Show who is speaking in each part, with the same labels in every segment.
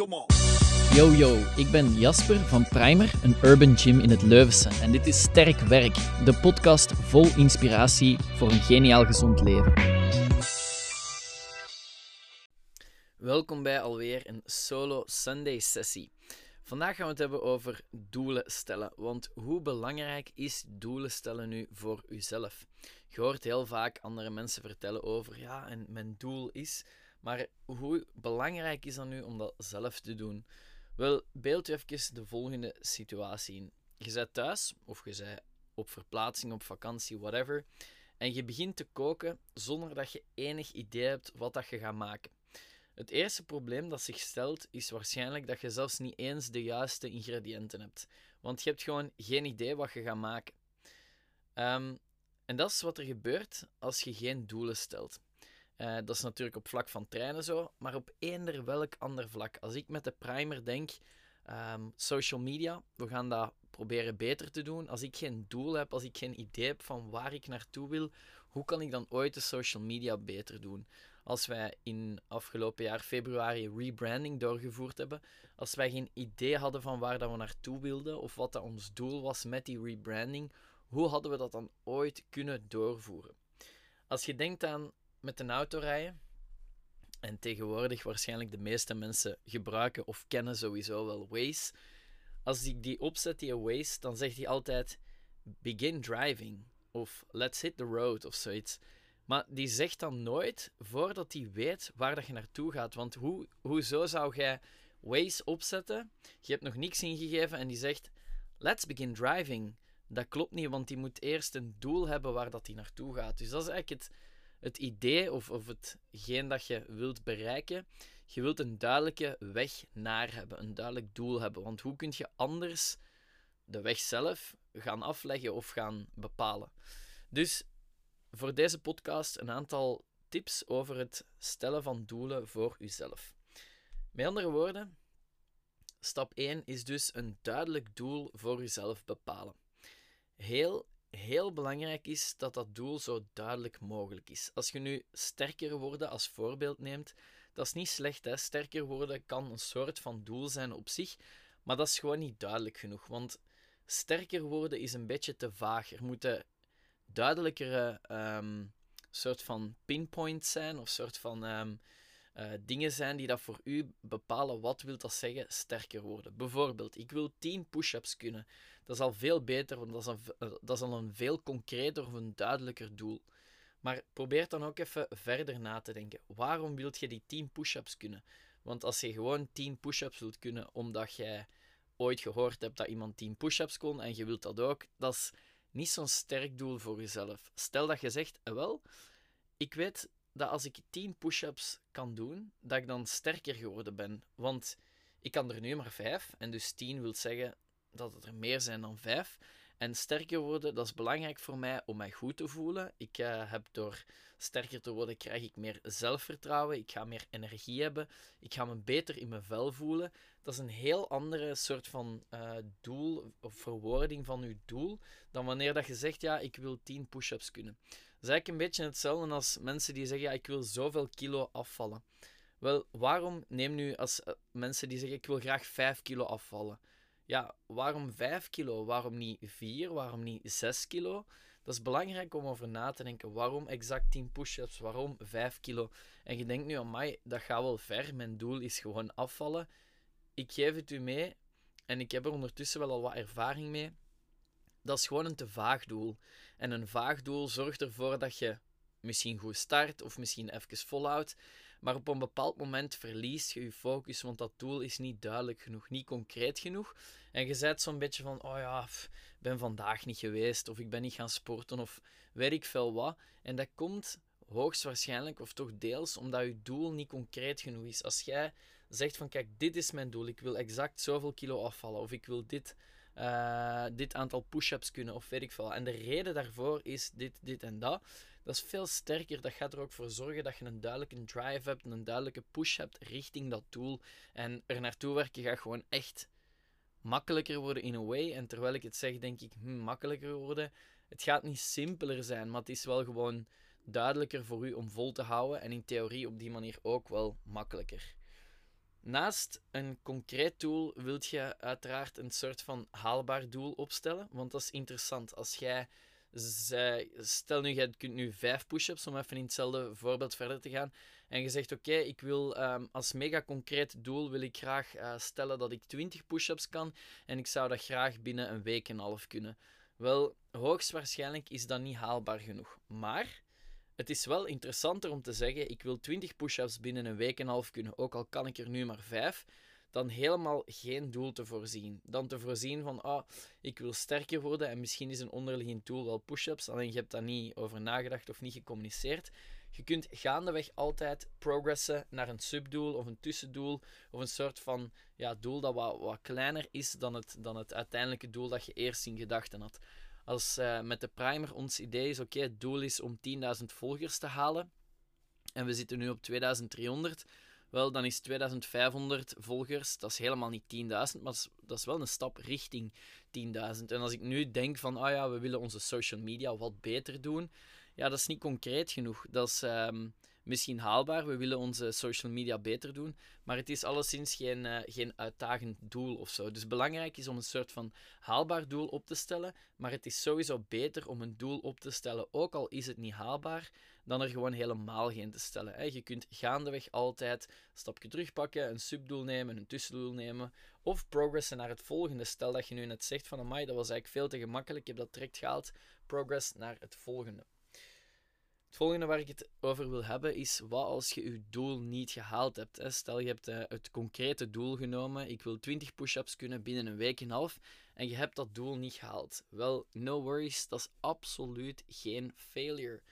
Speaker 1: come on.
Speaker 2: Yo yo, ik ben Jasper van Primer, een urban gym in het Leuvense. En dit is Sterk Werk, de podcast vol inspiratie voor een geniaal gezond leven. Welkom bij alweer een solo Sunday sessie. Vandaag gaan we het hebben over doelen stellen. Want hoe belangrijk is doelen stellen nu voor uzelf? Je hoort heel vaak andere mensen vertellen over, ja, en mijn doel is. Maar hoe belangrijk is dat nu om dat zelf te doen? Wel, beeld je even de volgende situatie in. Je bent thuis, of je bent op verplaatsing, op vakantie, whatever. En je begint te koken zonder dat je enig idee hebt wat dat je gaat maken. Het eerste probleem dat zich stelt is waarschijnlijk dat je zelfs niet eens de juiste ingrediënten hebt. Want je hebt gewoon geen idee wat je gaat maken. Um, en dat is wat er gebeurt als je geen doelen stelt. Uh, dat is natuurlijk op vlak van trainen zo, maar op eender welk ander vlak. Als ik met de primer denk, um, social media, we gaan dat proberen beter te doen. Als ik geen doel heb, als ik geen idee heb van waar ik naartoe wil, hoe kan ik dan ooit de social media beter doen? Als wij in afgelopen jaar februari rebranding doorgevoerd hebben, als wij geen idee hadden van waar dat we naartoe wilden of wat dat ons doel was met die rebranding, hoe hadden we dat dan ooit kunnen doorvoeren? Als je denkt aan met een auto rijden, en tegenwoordig waarschijnlijk de meeste mensen gebruiken of kennen sowieso wel Waze. Als ik die opzet, die Waze, dan zegt hij altijd begin driving of let's hit the road of zoiets. Maar die zegt dan nooit voordat hij weet waar dat je naartoe gaat. Want hoe, hoezo zou jij Waze opzetten? Je hebt nog niks ingegeven en die zegt let's begin driving. Dat klopt niet, want die moet eerst een doel hebben waar dat hij naartoe gaat. Dus dat is eigenlijk het, het idee of, of hetgeen dat je wilt bereiken. Je wilt een duidelijke weg naar hebben, een duidelijk doel hebben. Want hoe kun je anders de weg zelf gaan afleggen of gaan bepalen? Dus voor deze podcast een aantal tips over het stellen van doelen voor uzelf. Met andere woorden, stap 1 is dus een duidelijk doel voor uzelf bepalen. Heel, heel belangrijk is dat dat doel zo duidelijk mogelijk is. Als je nu sterker worden als voorbeeld neemt, dat is niet slecht. Hè? Sterker worden kan een soort van doel zijn op zich, maar dat is gewoon niet duidelijk genoeg. Want sterker worden is een beetje te vaag. Er moeten duidelijkere um, soort van pinpoints zijn of soort van um, uh, dingen zijn die dat voor u bepalen wat wil dat zeggen sterker worden. Bijvoorbeeld, ik wil 10 push-ups kunnen. Dat is al veel beter, want dat is, een, eh, dat is al een veel concreter of een duidelijker doel. Maar probeer dan ook even verder na te denken. Waarom wilt je die 10 push-ups kunnen? Want als je gewoon 10 push-ups wilt kunnen omdat jij ooit gehoord hebt dat iemand 10 push-ups kon en je wilt dat ook, dat is niet zo'n sterk doel voor jezelf. Stel dat je zegt, eh, wel, ik weet dat als ik 10 push-ups kan doen, dat ik dan sterker geworden ben. Want ik kan er nu maar 5 en dus 10 wil zeggen dat het er meer zijn dan 5. En sterker worden, dat is belangrijk voor mij om mij goed te voelen. Ik uh, heb door sterker te worden, krijg ik meer zelfvertrouwen. Ik ga meer energie hebben. Ik ga me beter in mijn vel voelen. Dat is een heel andere soort van uh, doel of verwoording van je doel dan wanneer dat je zegt, ja, ik wil 10 push-ups kunnen. Dat is eigenlijk een beetje hetzelfde als mensen die zeggen, ja, ik wil zoveel kilo afvallen. Wel, waarom neem nu als uh, mensen die zeggen, ik wil graag 5 kilo afvallen ja, waarom 5 kilo? Waarom niet 4? Waarom niet 6 kilo? Dat is belangrijk om over na te denken. Waarom exact 10 push-ups? Waarom 5 kilo? En je denkt nu aan mij, dat gaat wel ver. Mijn doel is gewoon afvallen. Ik geef het u mee en ik heb er ondertussen wel al wat ervaring mee. Dat is gewoon een te vaag doel. En een vaag doel zorgt ervoor dat je misschien goed start of misschien even volhoudt. Maar op een bepaald moment verlies je je focus, want dat doel is niet duidelijk genoeg, niet concreet genoeg. En je zet zo'n beetje van, oh ja, ik ben vandaag niet geweest, of ik ben niet gaan sporten, of weet ik veel wat. En dat komt hoogstwaarschijnlijk, of toch deels, omdat je doel niet concreet genoeg is. Als jij zegt van, kijk, dit is mijn doel, ik wil exact zoveel kilo afvallen, of ik wil dit, uh, dit aantal push-ups kunnen, of weet ik veel. En de reden daarvoor is dit, dit en dat dat is veel sterker. Dat gaat er ook voor zorgen dat je een duidelijke drive hebt, een duidelijke push hebt richting dat doel. En er naartoe werken gaat gewoon echt makkelijker worden in a way. En terwijl ik het zeg, denk ik, hm, makkelijker worden. Het gaat niet simpeler zijn, maar het is wel gewoon duidelijker voor u om vol te houden. En in theorie op die manier ook wel makkelijker. Naast een concreet doel wilt je uiteraard een soort van haalbaar doel opstellen. Want dat is interessant. Als jij stel nu, je kunt nu vijf push-ups, om even in hetzelfde voorbeeld verder te gaan. En je zegt, oké, ik wil um, als mega concreet doel wil ik graag uh, stellen dat ik 20 push-ups kan. En ik zou dat graag binnen een week en een half kunnen. Wel, hoogstwaarschijnlijk is dat niet haalbaar genoeg. Maar het is wel interessanter om te zeggen: ik wil 20 push-ups binnen een week en een half kunnen, ook al kan ik er nu maar 5. Dan helemaal geen doel te voorzien. Dan te voorzien van, ah, ik wil sterker worden en misschien is een onderliggend doel wel push-ups, alleen je hebt daar niet over nagedacht of niet gecommuniceerd. Je kunt gaandeweg altijd progressen naar een subdoel of een tussendoel of een soort van ja, doel dat wat, wat kleiner is dan het, dan het uiteindelijke doel dat je eerst in gedachten had. Als uh, met de primer ons idee is, oké, het doel is om 10.000 volgers te halen en we zitten nu op 2300, wel, dan is 2500 volgers, dat is helemaal niet 10.000, maar dat is wel een stap richting 10.000. En als ik nu denk van, ah ja, we willen onze social media wat beter doen, ja, dat is niet concreet genoeg. Dat is um, misschien haalbaar. We willen onze social media beter doen. Maar het is alleszins geen, uh, geen uitdagend doel of zo. Dus belangrijk is om een soort van haalbaar doel op te stellen. Maar het is sowieso beter om een doel op te stellen, ook al is het niet haalbaar, dan er gewoon helemaal geen te stellen. Hè. Je kunt gaandeweg altijd een stapje terugpakken, een subdoel nemen, een tussendoel nemen. Of progressen naar het volgende. Stel dat je nu net zegt van, amai, dat was eigenlijk veel te gemakkelijk, ik heb dat direct gehaald. Progress naar het volgende. Het volgende waar ik het over wil hebben is wat als je je doel niet gehaald hebt. Stel je hebt uh, het concrete doel genomen, ik wil 20 push-ups kunnen binnen een week en een half en je hebt dat doel niet gehaald. Wel, no worries, dat is absoluut geen failure.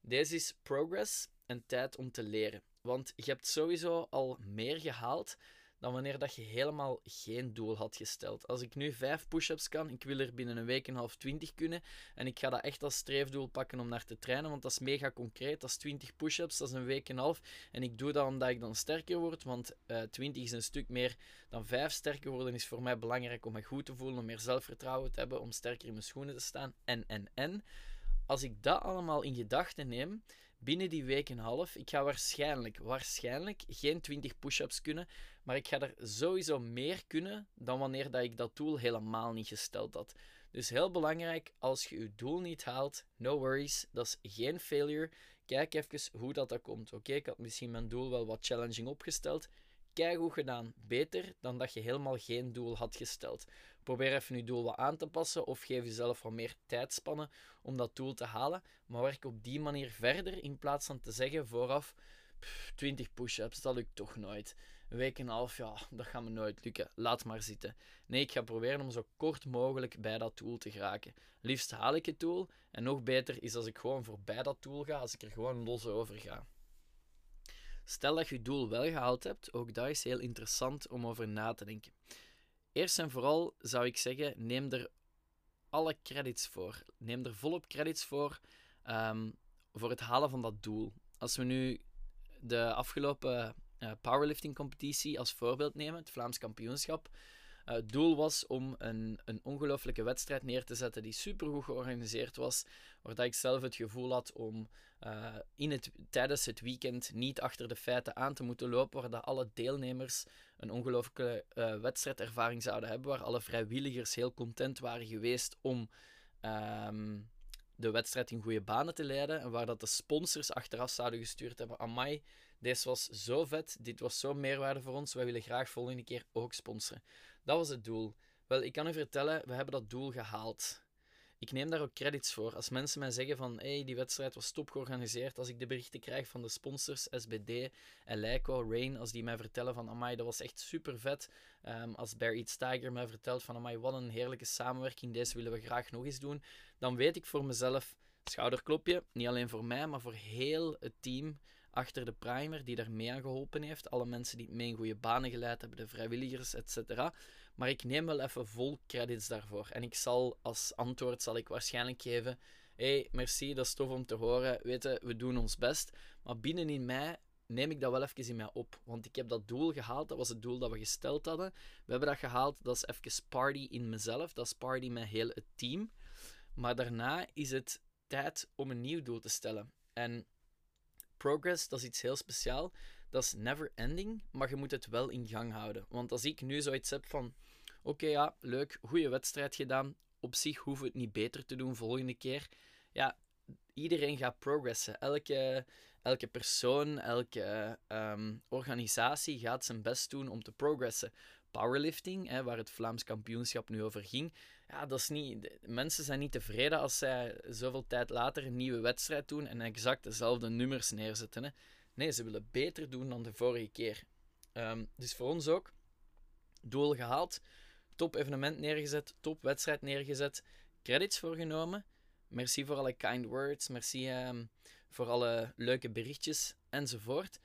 Speaker 2: Deze is progress en tijd om te leren. Want je hebt sowieso al meer gehaald dan wanneer dat je helemaal geen doel had gesteld. Als ik nu 5 push-ups kan, ik wil er binnen een week en half 20 kunnen. En ik ga dat echt als streefdoel pakken om naar te trainen, want dat is mega concreet. Dat is 20 push-ups, dat is een week en half. En ik doe dat omdat ik dan sterker word, want uh, eh, 20 is een stuk meer dan 5. Sterker worden is voor mij belangrijk om me goed te voelen, om meer zelfvertrouwen te hebben, om sterker in mijn schoenen te staan. En, en, en. Als ik dat allemaal in gedachten neem, binnen die week en een half, ik ga waarschijnlijk, waarschijnlijk geen 20 push-ups kunnen, maar ik ga er sowieso meer kunnen dan wanneer dat ik dat doel helemaal niet gesteld had. Dus heel belangrijk, als je je doel niet haalt, no worries, dat is geen failure. Kijk even hoe dat, dat komt. Oké, ik had misschien mijn doel wel wat challenging opgesteld. Hoe gedaan. Beter dan dat je helemaal geen doel had gesteld. Probeer even je doel wat aan te passen of geef jezelf wat meer tijdspannen om dat doel te halen. Maar werk op die manier verder in plaats van te zeggen vooraf 20 push-ups, dat lukt toch nooit. Een week en half, ja, dat gaat me nooit lukken. Laat maar zitten. Nee, ik ga proberen om zo kort mogelijk bij dat doel te geraken. Liefst haal ik het doel. En nog beter is als ik gewoon voorbij dat doel ga, als ik er gewoon los over ga. Stel dat je je doel wel gehaald hebt, ook dat is heel interessant om over na te denken. Eerst en vooral zou ik zeggen, neem er alle credits voor. Neem er volop credits voor um, voor het halen van dat doel. Als we nu de afgelopen uh, powerlifting competitie als voorbeeld nemen, het Vlaams kampioenschap. Uh, het doel was om een, een ongelooflijke wedstrijd neer te zetten die supergoed georganiseerd was, waar ik zelf het gevoel had om uh, in het, tijdens het weekend niet achter de feiten aan te moeten lopen, waar dat alle deelnemers een ongelooflijke uh, wedstrijdervaring zouden hebben, waar alle vrijwilligers heel content waren geweest om um, de wedstrijd in goede banen te leiden, en waar dat de sponsors achteraf zouden gestuurd hebben, amai, deze was zo vet, dit was zo meerwaarde voor ons, wij willen graag volgende keer ook sponsoren. Dat was het doel. Wel, ik kan u vertellen, we hebben dat doel gehaald. Ik neem daar ook credits voor. Als mensen mij zeggen van hey, die wedstrijd was top georganiseerd, als ik de berichten krijg van de sponsors, SBD en Leico, Rain, als die mij vertellen van amai, dat was echt super vet. Ehm, als Eats Tiger mij vertelt van amai, wat een heerlijke samenwerking, deze willen we graag nog eens doen, dan weet ik voor mezelf, schouderklopje, niet alleen voor mij, maar voor heel het team achter de primer die daar mee aan geholpen heeft. Alle mensen die mee in goede banen geleid hebben, de vrijwilligers, etc. Maar ik neem wel even vol credits daarvoor. En ik zal als antwoord zal ik waarschijnlijk geven: hey, merci, dat is tof om te horen. Weten, we doen ons best. Maar binnenin mij neem ik dat wel even in mij op. Want ik heb dat doel gehaald. Dat was het doel dat we gesteld hadden. We hebben dat gehaald. Dat is even party in mezelf. Dat is party met heel het team. Maar daarna is het tijd om een nieuw doel te stellen. En progress, dat is iets heel speciaal. dat is never ending, maar je moet het wel in gang houden. Want als ik nu zoiets heb van, oké ja, leuk, goede wedstrijd gedaan, op zich hoeven we het niet beter te doen volgende keer. Ja, iedereen gaat progressen. Elke, elke persoon, elke um, organisatie gaat zijn best doen om te progressen. Powerlifting, hè, waar het Vlaams kampioenschap nu over ging, ja, dat is niet, mensen zijn niet tevreden als zij zoveel tijd later een nieuwe wedstrijd doen en exact dezelfde nummers neerzetten. Hè. Nee, ze willen beter doen dan de vorige keer. Um, dus voor ons ook, doel gehaald, top evenement neergezet, top wedstrijd neergezet, credits voorgenomen. Merci voor alle kind words, merci um, voor alle leuke berichtjes enzovoort.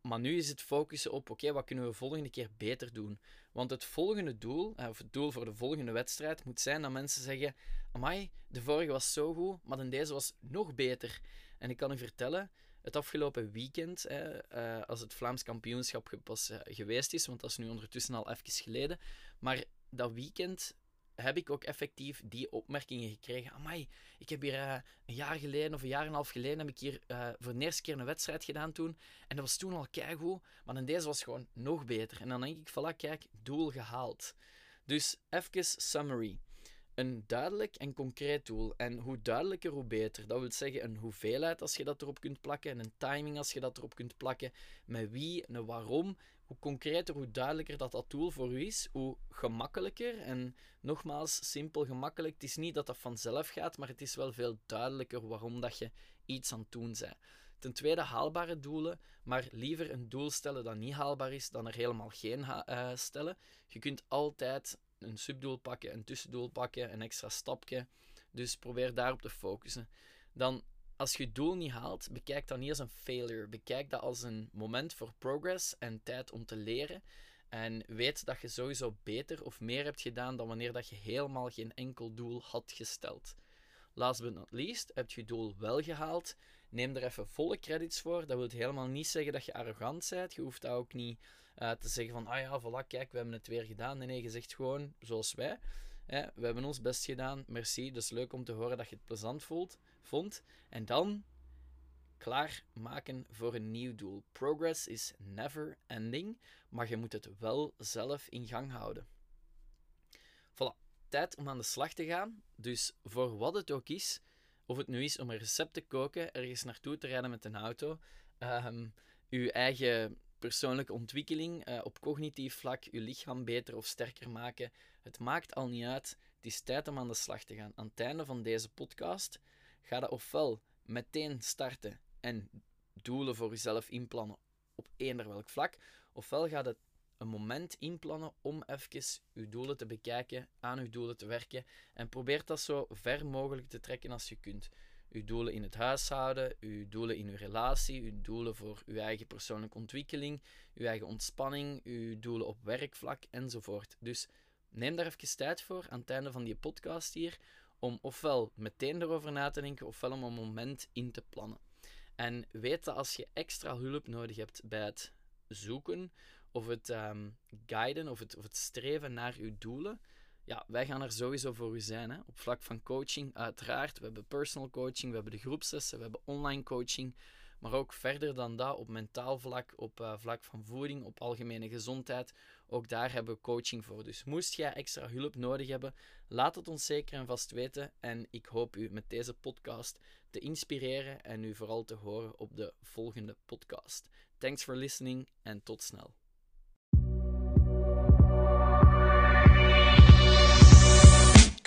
Speaker 2: Maar nu is het focussen op, oké, wat kunnen we volgende keer beter doen? Want het volgende doel, eh, of het doel voor de volgende wedstrijd, moet zijn dat mensen zeggen: Amai, de vorige was zo goed, maar deze was nog beter. En ik kan u vertellen, het afgelopen weekend, eh, als het Vlaams kampioenschap pas eh, geweest is, want dat is nu ondertussen al even geleden, maar dat weekend heb ik ook effectief die opmerkingen gekregen. Amai, ik heb hier uh, een jaar geleden of een jaar en een half geleden heb ik hier uh, voor de eerste keer een wedstrijd gedaan toen. En dat was toen al keigoed, maar in deze was gewoon nog beter. En dan denk ik, voilà, kijk, doel gehaald. Dus even summary. Een duidelijk en concreet doel. En hoe duidelijker, hoe beter. Dat wil zeggen een hoeveelheid als je dat erop kunt plakken. En een timing als je dat erop kunt plakken. Met wie, een waarom hoe concreter, hoe duidelijker dat dat doel voor u is, hoe gemakkelijker. En nogmaals, simpel gemakkelijk. Het is niet dat dat vanzelf gaat, maar het is wel veel duidelijker waarom dat je iets aan het doen bent. Ten tweede, haalbare doelen, maar liever een doel stellen dat niet haalbaar is dan er helemaal geen uh, stellen. Je kunt altijd een subdoel pakken, een tussendoel pakken, een extra stapje. Dus probeer daarop te focussen. Dan als je je doel niet haalt, bekijk dat niet als een failure. Bekijk dat als een moment voor progress en tijd om te leren. En weet dat je sowieso beter of meer hebt gedaan dan wanneer dat je helemaal geen enkel doel had gesteld. Last but not least, heb je je doel wel gehaald. Neem er even volle credits voor. Dat wil helemaal niet zeggen dat je arrogant bent. Je hoeft dat ook niet uh, te zeggen van, ah ja, voilà, kijk, we hebben het weer gedaan. Nee, nee, je zegt gewoon, zoals wij, we hebben ons best gedaan, merci. Dus leuk om te horen dat je het plezant voelt, vond. En dan klaarmaken voor een nieuw doel. Progress is never ending, maar je moet het wel zelf in gang houden. Voilà, tijd om aan de slag te gaan. Dus voor wat het ook is, of het nu is om een recept te koken, ergens naartoe te rijden met een auto, um, uw eigen persoonlijke ontwikkeling uh, op cognitief vlak, je lichaam beter of sterker maken. Het maakt al niet uit. Het is tijd om aan de slag te gaan. Aan het einde van deze podcast ga je ofwel meteen starten en doelen voor jezelf inplannen op eender welk vlak, ofwel gaat het een moment inplannen om even je doelen te bekijken, aan je doelen te werken en probeer dat zo ver mogelijk te trekken als je kunt uw doelen in het huishouden, uw doelen in uw relatie, uw doelen voor uw eigen persoonlijke ontwikkeling, uw eigen ontspanning, uw doelen op werkvlak enzovoort. Dus neem daar even tijd voor aan het einde van die podcast hier, om ofwel meteen erover na te denken, ofwel om een moment in te plannen. En weet dat als je extra hulp nodig hebt bij het zoeken of het um, guiden of het, of het streven naar uw doelen, ja, wij gaan er sowieso voor u zijn. Hè. Op vlak van coaching, uiteraard. We hebben personal coaching, we hebben de groepslessen, we hebben online coaching. Maar ook verder dan dat, op mentaal vlak, op uh, vlak van voeding, op algemene gezondheid. Ook daar hebben we coaching voor. Dus moest jij extra hulp nodig hebben, laat het ons zeker en vast weten. En ik hoop u met deze podcast te inspireren en u vooral te horen op de volgende podcast. Thanks for listening en tot snel.